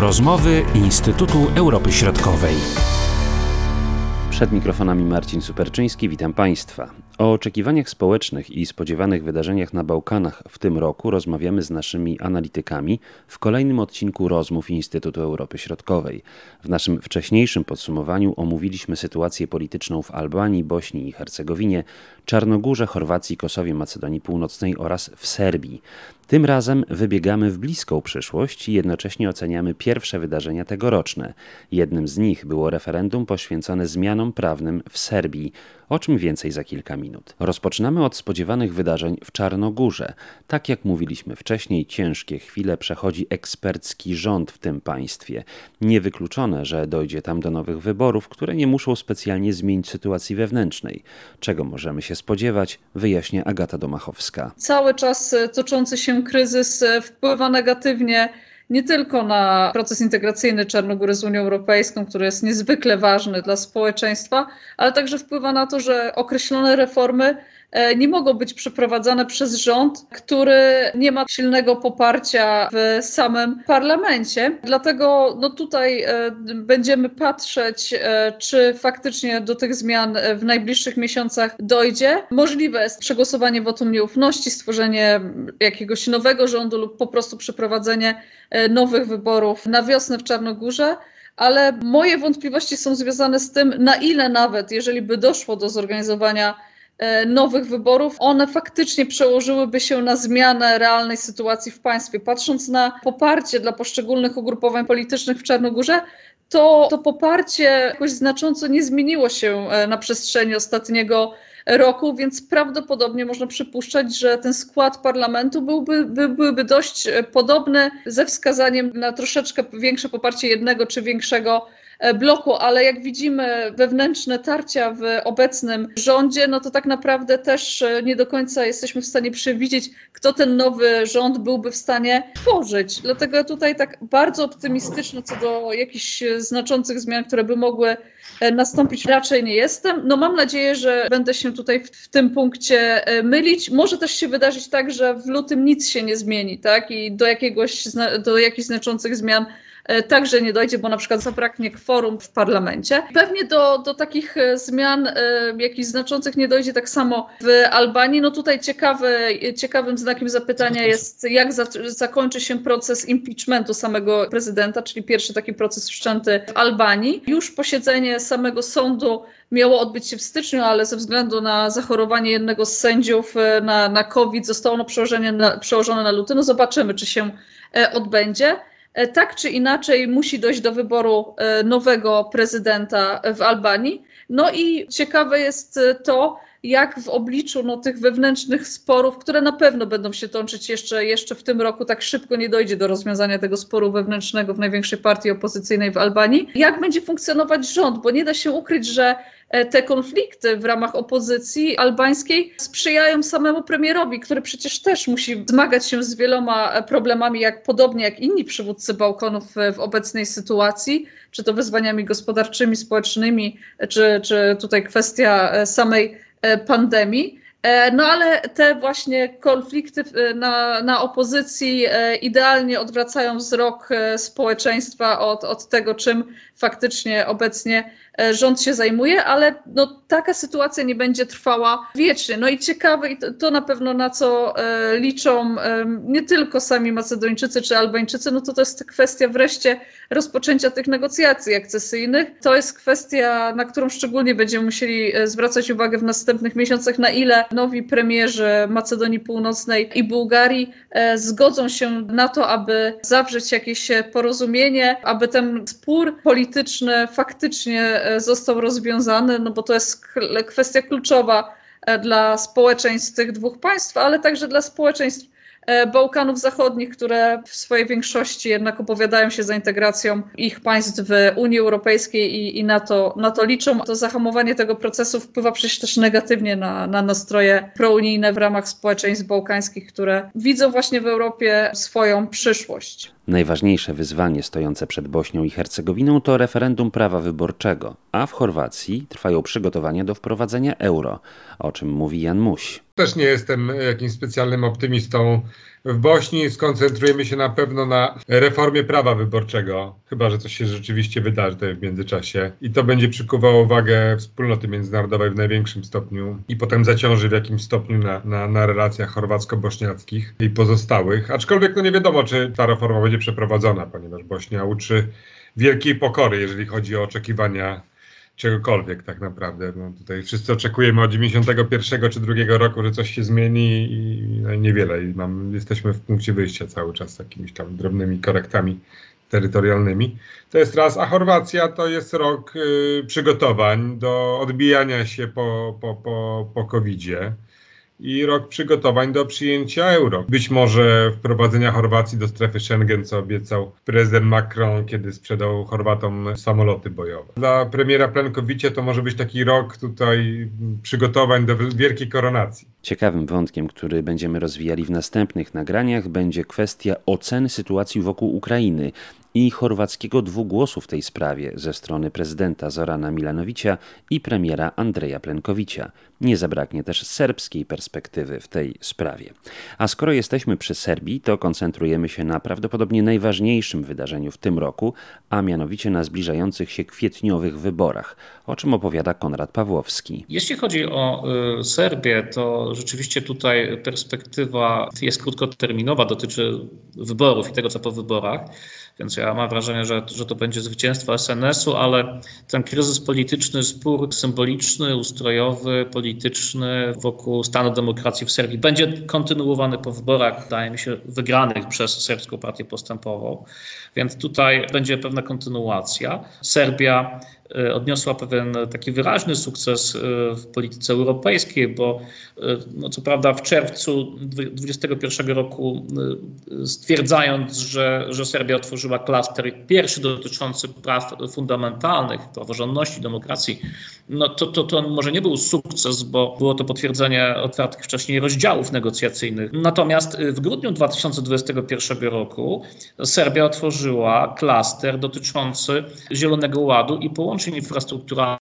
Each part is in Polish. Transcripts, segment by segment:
Rozmowy Instytutu Europy Środkowej. Przed mikrofonami Marcin Superczyński, witam Państwa. O oczekiwaniach społecznych i spodziewanych wydarzeniach na Bałkanach w tym roku rozmawiamy z naszymi analitykami w kolejnym odcinku rozmów Instytutu Europy Środkowej. W naszym wcześniejszym podsumowaniu omówiliśmy sytuację polityczną w Albanii, Bośni i Hercegowinie, Czarnogórze, Chorwacji, Kosowie, Macedonii Północnej oraz w Serbii. Tym razem wybiegamy w bliską przyszłość i jednocześnie oceniamy pierwsze wydarzenia tegoroczne. Jednym z nich było referendum poświęcone zmianom prawnym w Serbii, o czym więcej za kilka minut. Rozpoczynamy od spodziewanych wydarzeń w Czarnogórze. Tak jak mówiliśmy wcześniej, ciężkie chwile przechodzi ekspercki rząd w tym państwie. Niewykluczone, że dojdzie tam do nowych wyborów, które nie muszą specjalnie zmienić sytuacji wewnętrznej. Czego możemy się spodziewać, wyjaśnia Agata Domachowska. Cały czas toczący się kryzys wpływa negatywnie nie tylko na proces integracyjny Czarnogóry z Unią Europejską, który jest niezwykle ważny dla społeczeństwa, ale także wpływa na to, że określone reformy E, nie mogą być przeprowadzane przez rząd, który nie ma silnego poparcia w samym parlamencie. Dlatego no tutaj e, będziemy patrzeć, e, czy faktycznie do tych zmian w najbliższych miesiącach dojdzie. Możliwe jest przegłosowanie wotum nieufności, stworzenie jakiegoś nowego rządu lub po prostu przeprowadzenie nowych wyborów na wiosnę w Czarnogórze ale moje wątpliwości są związane z tym, na ile nawet, jeżeli by doszło do zorganizowania E, nowych wyborów, one faktycznie przełożyłyby się na zmianę realnej sytuacji w państwie. Patrząc na poparcie dla poszczególnych ugrupowań politycznych w Czarnogórze, to, to poparcie jakoś znacząco nie zmieniło się e, na przestrzeni ostatniego roku, więc prawdopodobnie można przypuszczać, że ten skład parlamentu byłby, by, byłby dość e, podobny ze wskazaniem na troszeczkę większe poparcie jednego czy większego E, bloku, ale jak widzimy wewnętrzne tarcia w obecnym rządzie, no to tak naprawdę też e, nie do końca jesteśmy w stanie przewidzieć, kto ten nowy rząd byłby w stanie tworzyć. Dlatego tutaj tak bardzo optymistyczna co do jakichś znaczących zmian, które by mogły e, nastąpić, raczej nie jestem. No mam nadzieję, że będę się tutaj w, tym punkcie mylić. Może też się wydarzyć tak, że w lutym nic się nie zmieni, tak? I do jakiegoś, do jakichś znaczących zmian E, także nie dojdzie, bo na przykład zabraknie kworum w parlamencie. Pewnie do, do takich e, zmian e, jakichś znaczących nie dojdzie tak samo w Albanii. No tutaj ciekawy, ciekawym znakiem zapytania jest, jak za, zakończy się proces impeachmentu samego prezydenta, czyli pierwszy taki proces wszczęty w Albanii. Już posiedzenie samego sądu miało odbyć się w styczniu, ale ze względu na zachorowanie jednego z sędziów na, na COVID zostało ono przełożone na, przełożone na luty. No zobaczymy, czy się odbędzie. E, tak czy inaczej musi dojść do wyboru e, nowego prezydenta w Albanii. No i ciekawe jest e, to, jak w obliczu no, tych wewnętrznych sporów, które na pewno będą się toczyć jeszcze, jeszcze w tym roku, tak szybko nie dojdzie do rozwiązania tego sporu wewnętrznego w największej partii opozycyjnej w Albanii, jak będzie funkcjonować rząd, bo nie da się ukryć, że E, te konflikty w ramach opozycji albańskiej sprzyjają samemu premierowi, który przecież też musi zmagać się z wieloma e, problemami, jak podobnie jak inni przywódcy Bałkanów w obecnej sytuacji, czy to wyzwaniami gospodarczymi, społecznymi, czy, czy tutaj kwestia e, samej pandemii. No ale te właśnie konflikty na, na opozycji idealnie odwracają wzrok społeczeństwa od, od tego, czym faktycznie obecnie E, rząd się zajmuje, ale no, taka sytuacja nie będzie trwała wiecznie. No i ciekawe, i to, to na pewno na co e, liczą e, nie tylko sami Macedończycy czy Albańczycy, no to to jest kwestia wreszcie rozpoczęcia tych negocjacji akcesyjnych. To jest kwestia, na którą szczególnie będziemy musieli e, zwracać uwagę w następnych miesiącach, na ile nowi premierzy Macedonii Północnej i Bułgarii e, zgodzą się na to, aby zawrzeć jakieś porozumienie, aby ten spór polityczny faktycznie E, został rozwiązany, no bo to jest kwestia kluczowa e, dla społeczeństw tych dwóch państw, ale także dla społeczeństw e, Bałkanów Zachodnich, które w swojej większości jednak opowiadają się za integracją ich państw w Unii Europejskiej i, i na, to, na to liczą. To zahamowanie tego procesu wpływa przecież też negatywnie na, na nastroje prounijne w ramach społeczeństw bałkańskich, które widzą właśnie w Europie swoją przyszłość. Najważniejsze wyzwanie stojące przed Bośnią i Hercegowiną to referendum prawa wyborczego, a w Chorwacji trwają przygotowania do wprowadzenia euro, o czym mówi Jan Muś. Też nie jestem jakimś specjalnym optymistą W Bośni skoncentrujemy się na pewno na reformie prawa wyborczego, chyba że coś się rzeczywiście wydarzy w międzyczasie. I to będzie przykuwało uwagę wspólnoty międzynarodowej w największym stopniu i potem zaciąży w jakimś stopniu na, na, na relacjach chorwacko-bośniackich i pozostałych. Aczkolwiek no nie wiadomo, czy ta reforma będzie przeprowadzona, ponieważ Bośnia uczy wielkiej pokory, jeżeli chodzi o oczekiwania czegokolwiek tak naprawdę. No tutaj wszyscy oczekujemy od 91 czy drugiego roku, że coś się zmieni i no niewiele. I mam, jesteśmy w punkcie wyjścia cały czas z jakimiś tam drobnymi korektami terytorialnymi. To jest raz, a Chorwacja to jest rok y, przygotowań do odbijania się po, po, po, po COVID-zie i rok przygotowań do przyjęcia euro. Być może wprowadzenia Chorwacji do strefy Schengen, co obiecał prezydent Macron, kiedy sprzedał Chorwatom samoloty bojowe. Dla premiera Plenkowicia to może być taki rok tutaj przygotowań do wielkiej koronacji. Ciekawym wątkiem, który będziemy rozwijali w następnych nagraniach, będzie kwestia oceny sytuacji wokół Ukrainy i chorwackiego dwugłosu w tej sprawie ze strony prezydenta Zorana Milanowicia i premiera Andreja Plenkowicia. Nie zabraknie też serbskiej perspektywy w tej sprawie. A skoro jesteśmy przy Serbii, to koncentrujemy się na prawdopodobnie najważniejszym wydarzeniu w tym roku, a mianowicie na zbliżających się kwietniowych wyborach, o czym opowiada Konrad Pawłowski. Jeśli chodzi o y, Serbię, to rzeczywiście tutaj perspektywa jest krótkoterminowa, dotyczy wyborów i tego, co po wyborach. Więc ja mam wrażenie, że, że to będzie zwycięstwo SNS-u, ale ten kryzys polityczny, spór symboliczny, ustrojowy, polityczny wokół stanu demokracji w Serbii będzie kontynuowany po wyborach, wydaje mi się, wygranych przez Serbską Partię Postępową. Więc tutaj będzie pewna kontynuacja. Serbia E, odniosła pewien taki wyraźny sukces e, w polityce europejskiej, bo e, no co prawda w czerwcu 2021 roku stwierdzając, że, że Serbia otworzyła klaster pierwszy dotyczący praw fundamentalnych, praworządności, demokracji, no to, to, to może nie był sukces, bo było to potwierdzenie otwartych wcześniej rozdziałów negocjacyjnych. Natomiast w grudniu 2021 roku Serbia otworzyła klaster dotyczący Zielonego Ładu i połączeń infrastrukturalnych,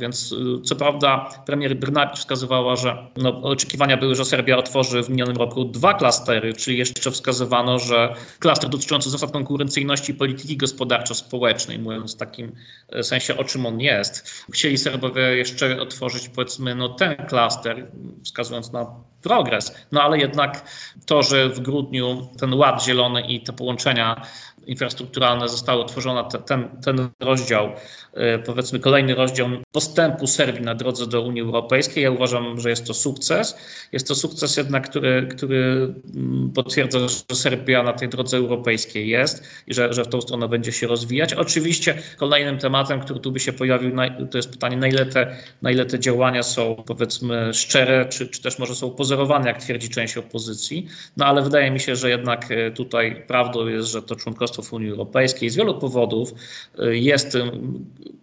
więc y, co prawda premier Brnabić wskazywała, że no, oczekiwania były, że Serbia otworzy w minionym roku dwa klastery, czyli jeszcze wskazywano, że klaster dotyczący zasad konkurencyjności polityki gospodarczo-społecznej, mówiąc w takim e, sensie, o czym on jest. Chcieli Serbowie jeszcze otworzyć powiedzmy no, ten klaster, wskazując na progres, no ale jednak to, że w grudniu ten ład zielony i te połączenia infrastrukturalne zostały otworzone, ten, ten rozdział, e, powiedzmy kolejny rozdział postępu Serbii na drodze do Unii Europejskiej. Ja uważam, że jest to sukces. Jest to sukces jednak, który, który mm, potwierdza, że Serbia na tej drodze europejskiej jest i że, że w tą stronę będzie się rozwijać. Oczywiście kolejnym tematem, który tu by się pojawił, to jest pytanie, na ile te, na ile te działania są powiedzmy szczere, czy, czy też może są pozorowane, jak twierdzi część opozycji. No ale wydaje mi się, że jednak e, tutaj prawdą jest, że to członkostwo członkostwo w Unii Europejskiej z wielu powodów y, jest tym,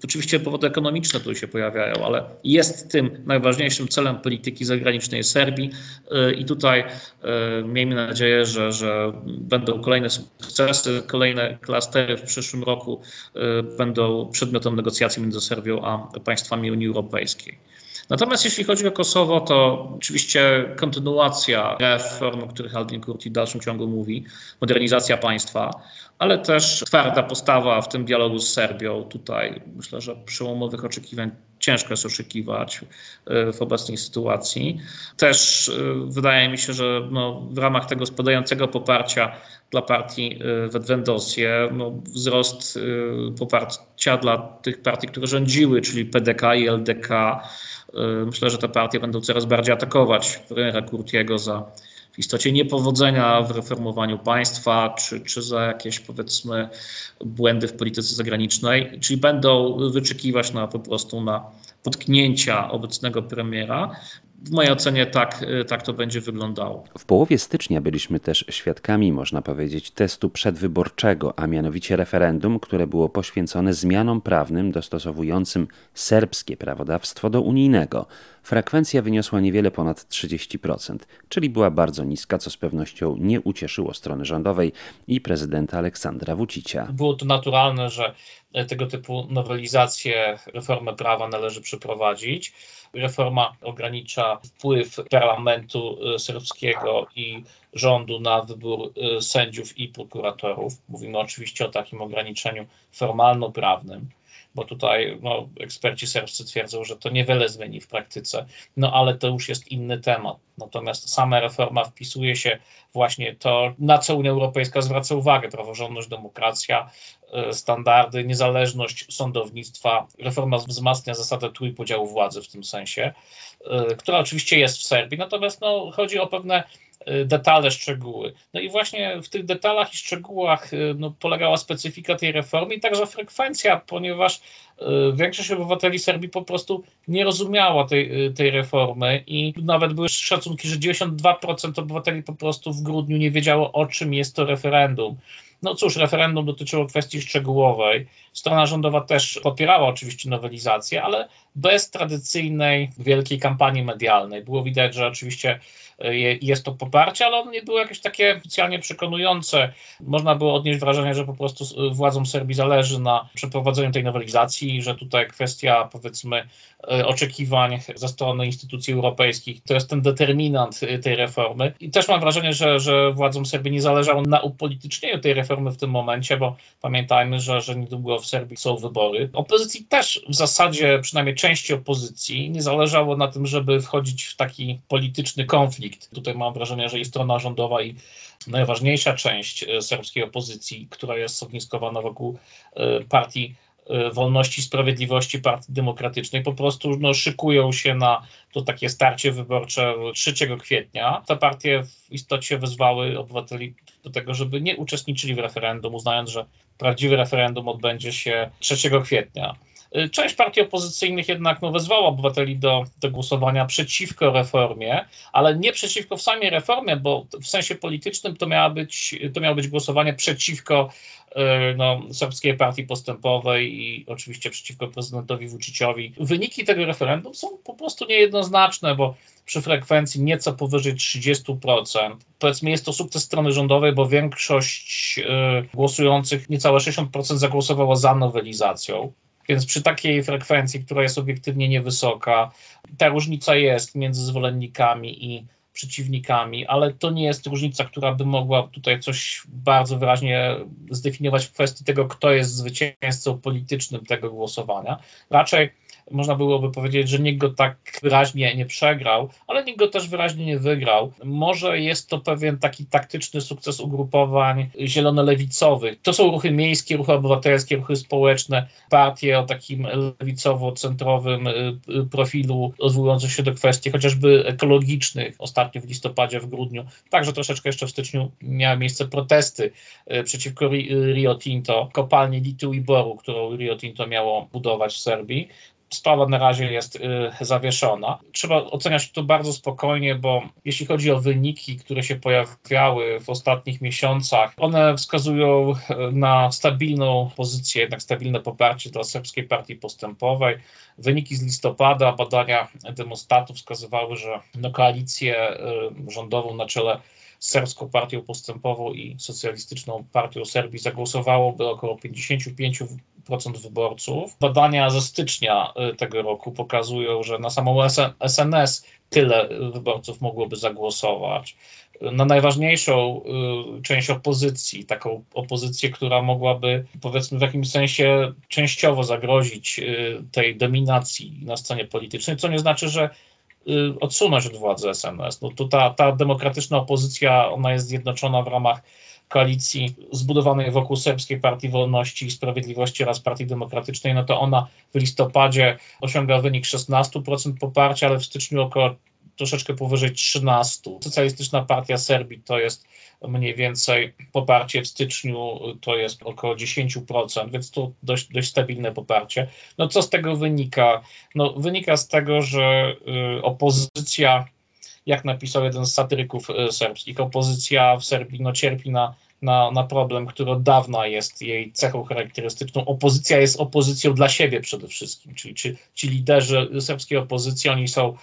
oczywiście powody ekonomiczne tu się pojawiają, ale jest tym najważniejszym celem polityki zagranicznej Serbii y, i tutaj y, miejmy nadzieję, że, że będą kolejne sukcesy, kolejne klastery w przyszłym roku będą przedmiotem negocjacji między Serbią a państwami Unii Europejskiej. Natomiast jeśli chodzi o Kosowo, to oczywiście kontynuacja reform, o których Aldin Kurti w dalszym ciągu mówi, modernizacja państwa, ale też twarda postawa w tym dialogu z Serbią. Tutaj myślę, że przełomowych oczekiwań ciężko jest oszukiwać e, w obecnej sytuacji. Też e, wydaje mi się, że no, w ramach tego spadającego poparcia dla partii e, Wedwendosie, no, wzrost poparcia dla tych partii, które rządziły, czyli PDK i LDK, myślę, że te partie będą coraz bardziej atakować premiera Kurtiego za w istocie niepowodzenia w reformowaniu państwa, czy, czy za jakieś powiedzmy błędy w polityce zagranicznej, czyli będą wyczekiwać na po prostu na potknięcia obecnego premiera. W mojej ocenie tak, tak to będzie wyglądało. W połowie stycznia byliśmy też świadkami, można powiedzieć, testu przedwyborczego, a mianowicie referendum, które było poświęcone zmianom prawnym dostosowującym serbskie prawodawstwo do unijnego. Frekwencja wyniosła niewiele ponad 30%, czyli była bardzo niska, co z pewnością nie ucieszyło strony rządowej i prezydenta Aleksandra Vucicia. Było to naturalne, że tego typu nowelizację reformy prawa należy przeprowadzić. Reforma ogranicza wpływ parlamentu y, serbskiego i rządu na wybór y, sędziów i prokuratorów. Mówimy oczywiście o takim ograniczeniu formalno-prawnym bo tutaj no, eksperci serbscy twierdzą, że to niewiele zmieni w praktyce, no ale to już jest inny temat. Natomiast sama reforma wpisuje się właśnie to, na co Unia Europejska zwraca uwagę: praworządność, demokracja, e, standardy, niezależność sądownictwa. Reforma wzmacnia zasadę trójpodziału władzy w tym sensie, e, która oczywiście jest w Serbii, natomiast no, chodzi o pewne detale, szczegóły. No i właśnie w tych detalach i szczegółach y, no, polegała specyfika tej reformy i także frekwencja, ponieważ y, większość obywateli Serbii po prostu nie rozumiała tej, tej reformy i nawet były szacunki, że 92% obywateli po prostu w grudniu nie wiedziało, o czym jest to referendum. No cóż, referendum dotyczyło kwestii szczegółowej. Strona rządowa też popierała oczywiście nowelizację, ale bez tradycyjnej wielkiej kampanii medialnej. Było widać, że oczywiście e, jest to poparcie, ale ono nie było jakieś takie oficjalnie przekonujące. Można było odnieść wrażenie, że po prostu władzom Serbii zależy na przeprowadzeniu tej nowelizacji że tutaj kwestia powiedzmy e, oczekiwań ze strony instytucji europejskich to jest ten determinant e, tej reformy. I też mam wrażenie, że, że władzom Serbii nie zależało na upolitycznieniu tej reformy w tym momencie, bo pamiętajmy, że, że niedługo w Serbii są wybory. Opozycji też w zasadzie, przynajmniej części opozycji, nie zależało na tym, żeby wchodzić w taki polityczny konflikt. Tutaj mam wrażenie, że i strona rządowa i najważniejsza część e, serbskiej opozycji, która jest ogniskowana wokół e, partii e, Wolności Sprawiedliwości Partii Demokratycznej po prostu no, szykują się na to takie starcie wyborcze 3 kwietnia. Te partie w istocie wezwały obywateli do tego, żeby nie uczestniczyli w referendum, uznając, że prawdziwy referendum odbędzie się 3 kwietnia. Y, część partii opozycyjnych jednak no, wezwała obywateli do, do głosowania przeciwko reformie, ale nie przeciwko samej reformie, bo w sensie politycznym to, miało być, to miało być głosowanie przeciwko y, no, Serbskiej Partii Postępowej i oczywiście przeciwko prezydentowi Vuciciowi. Wyniki tego referendum są po prostu niejednoznaczne, bo przy frekwencji nieco powyżej 30%. Powiedzmy, jest to sukces strony rządowej, bo większość y, głosujących, niecałe 60% zagłosowało za nowelizacją. Więc przy takiej frekwencji, która jest obiektywnie niewysoka, ta różnica jest między zwolennikami i przeciwnikami, ale to nie jest różnica, która by mogła tutaj coś bardzo wyraźnie zdefiniować w kwestii tego, kto jest zwycięzcą politycznym tego głosowania. Raczej można byłoby powiedzieć, że nikt go tak wyraźnie nie przegrał, ale nikt go też wyraźnie nie wygrał. Może jest to pewien taki taktyczny sukces ugrupowań zielono-lewicowych. To są ruchy miejskie, ruchy obywatelskie, ruchy społeczne, partie o takim lewicowo-centrowym y, y, profilu odwołujących się do kwestii chociażby ekologicznych. Ostatnio w listopadzie, w grudniu, także troszeczkę jeszcze w styczniu miały miejsce protesty y, przeciwko Rio Tinto, kopalni litu i boru, którą Rio Tinto miało budować w Serbii sprawa na razie jest y, zawieszona. Trzeba oceniać to bardzo spokojnie, bo jeśli chodzi o wyniki, które się pojawiały w ostatnich miesiącach, one wskazują y, na stabilną pozycję, jednak stabilne poparcie dla Serbskiej Partii Postępowej. Wyniki z listopada, badania demostatów wskazywały, że na koalicję y, rządową na czele z Serbską Partią Postępową i Socjalistyczną Partią Serbii zagłosowałoby około 55% wyborców. Badania ze stycznia y, tego roku pokazują, że na samą SNS tyle wyborców mogłoby zagłosować. Na najważniejszą y, część opozycji, taką opozycję, która mogłaby powiedzmy w jakimś sensie częściowo zagrozić y, tej dominacji na scenie politycznej, co nie znaczy, że Y, odsunąć od władzy SNS. No to ta, ta demokratyczna opozycja, ona jest zjednoczona w ramach koalicji zbudowanej wokół Serbskiej Partii Wolności i Sprawiedliwości oraz Partii Demokratycznej, no to ona w listopadzie osiąga wynik 16% poparcia, ale w styczniu około troszeczkę powyżej 13. Socjalistyczna Partia Serbii to jest mniej więcej poparcie w styczniu to jest około 10%, więc to dość, dość stabilne poparcie. No co z tego wynika? No wynika z tego, że y, opozycja jak napisał jeden z satyryków y, serbskich, opozycja w Serbii no, cierpi na na, na problem, który od dawna jest jej cechą charakterystyczną. Opozycja jest opozycją dla siebie przede wszystkim, czyli ci, ci liderzy serbskiej opozycji, oni są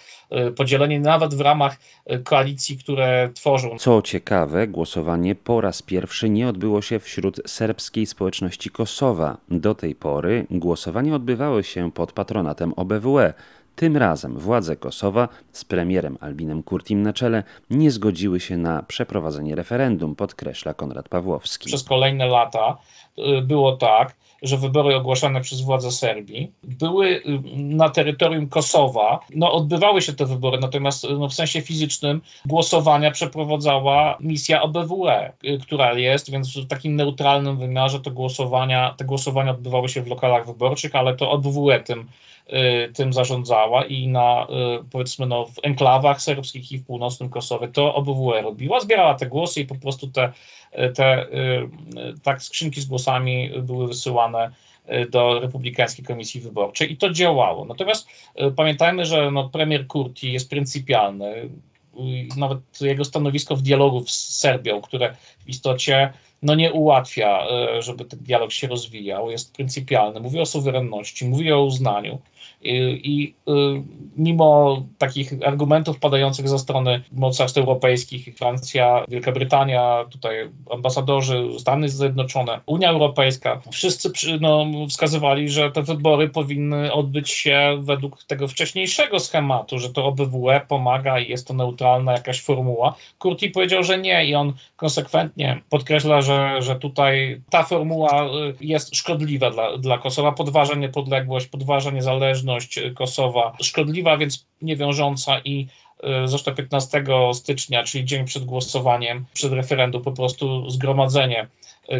y, podzieleni nawet w ramach y, koalicji, które tworzą. Co ciekawe, głosowanie po raz pierwszy nie odbyło się wśród serbskiej społeczności Kosowa. Do tej pory głosowania odbywały się pod patronatem OBWE. Tym razem władze Kosowa z premierem Albinem Kurtim na czele nie zgodziły się na przeprowadzenie referendum, podkreśla Konrad Pawłowski. Przez kolejne lata y, było tak, że wybory ogłaszane przez władze Serbii były y, na terytorium Kosowa. No, odbywały się te wybory, natomiast no, w sensie fizycznym głosowania przeprowadzała misja OBWE, y, która jest, więc w takim neutralnym wymiarze te głosowania, te głosowania odbywały się w lokalach wyborczych, ale to OBWE tym Y, tym zarządzała i na y, powiedzmy no, w enklawach serbskich i w północnym Kosowie to OBWE robiła, zbierała te głosy i po prostu te, te tak skrzynki z głosami były wysyłane do Republikańskiej Komisji Wyborczej i to działało. Natomiast pamiętajmy, że no, premier Kurti jest pryncypialny, nawet jego stanowisko w dialogu z Serbią, które w istocie no nie ułatwia, żeby ten dialog się rozwijał, jest pryncypialny, mówi o suwerenności, mówi o uznaniu. I y, mimo takich argumentów padających ze strony mocarstw europejskich, Francja, Wielka Brytania, tutaj ambasadorzy, Stany Zjednoczone, Unia Europejska, wszyscy no, wskazywali, że te wybory powinny odbyć się według tego wcześniejszego schematu, że to OBWE pomaga i jest to neutralna jakaś formuła. Kurti powiedział, że nie i on konsekwentnie podkreśla, że, że tutaj ta formuła y, jest szkodliwa dla, dla Kosowa, podważa niepodległość, podważa niezależność, Kosowa. Szkodliwa, więc niewiążąca i e, zresztą 15 stycznia, czyli dzień przed głosowaniem, przed referendum, po prostu zgromadzenie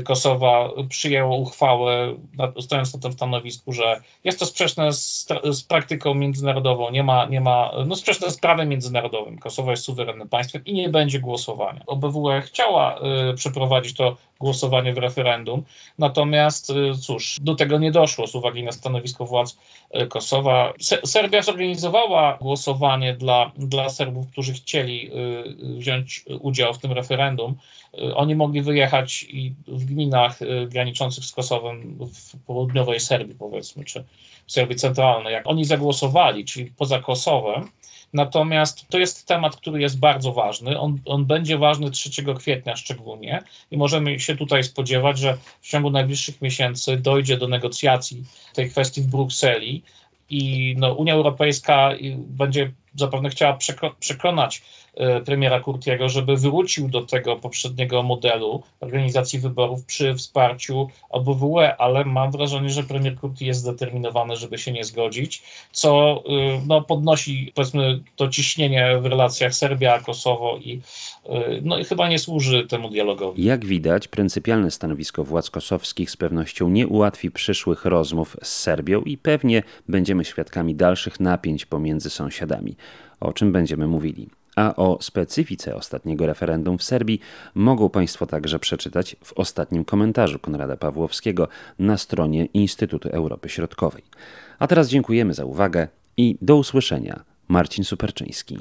Kosowa przyjęło uchwałę, stojąc na tym stanowisku, że jest to sprzeczne z, z, praktyką międzynarodową, nie ma, nie ma, no sprzeczne z prawem międzynarodowym. Kosowa jest suwerennym państwem i nie będzie głosowania. OBWE chciała y, przeprowadzić to głosowanie w referendum, natomiast y, cóż, do tego nie doszło z uwagi na stanowisko władz y, Kosowa. Se Serbia zorganizowała głosowanie dla, dla Serbów, którzy chcieli y, wziąć udział w tym referendum. Y, oni mogli wyjechać i w gminach y, graniczących z Kosowem w południowej Serbii, powiedzmy, czy w Serbii Centralnej. Jak oni zagłosowali, czyli poza Kosowem, Natomiast to jest temat, który jest bardzo ważny. On, on, będzie ważny 3 kwietnia szczególnie i możemy się tutaj spodziewać, że w ciągu najbliższych miesięcy dojdzie do negocjacji tej kwestii w Brukseli i no, Unia Europejska będzie zapewne chciała przekonać e, premiera Kurtiego, żeby wrócił do tego poprzedniego modelu organizacji wyborów przy wsparciu OBWE, ale mam wrażenie, że premier Kurti jest zdeterminowany, żeby się nie zgodzić, co e, no, podnosi powiedzmy to ciśnienie w relacjach Serbia-Kosowo i, e, no, i chyba nie służy temu dialogowi. Jak widać, pryncypialne stanowisko władz kosowskich z pewnością nie ułatwi przyszłych rozmów z Serbią i pewnie będziemy świadkami dalszych napięć pomiędzy sąsiadami o czym będziemy mówili. A o specyfice ostatniego referendum w Serbii mogą Państwo także przeczytać w ostatnim komentarzu Konrada Pawłowskiego na stronie Instytutu Europy Środkowej. A teraz dziękujemy za uwagę i do usłyszenia. Marcin Superczyński.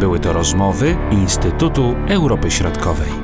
Były to rozmowy Instytutu Europy Środkowej.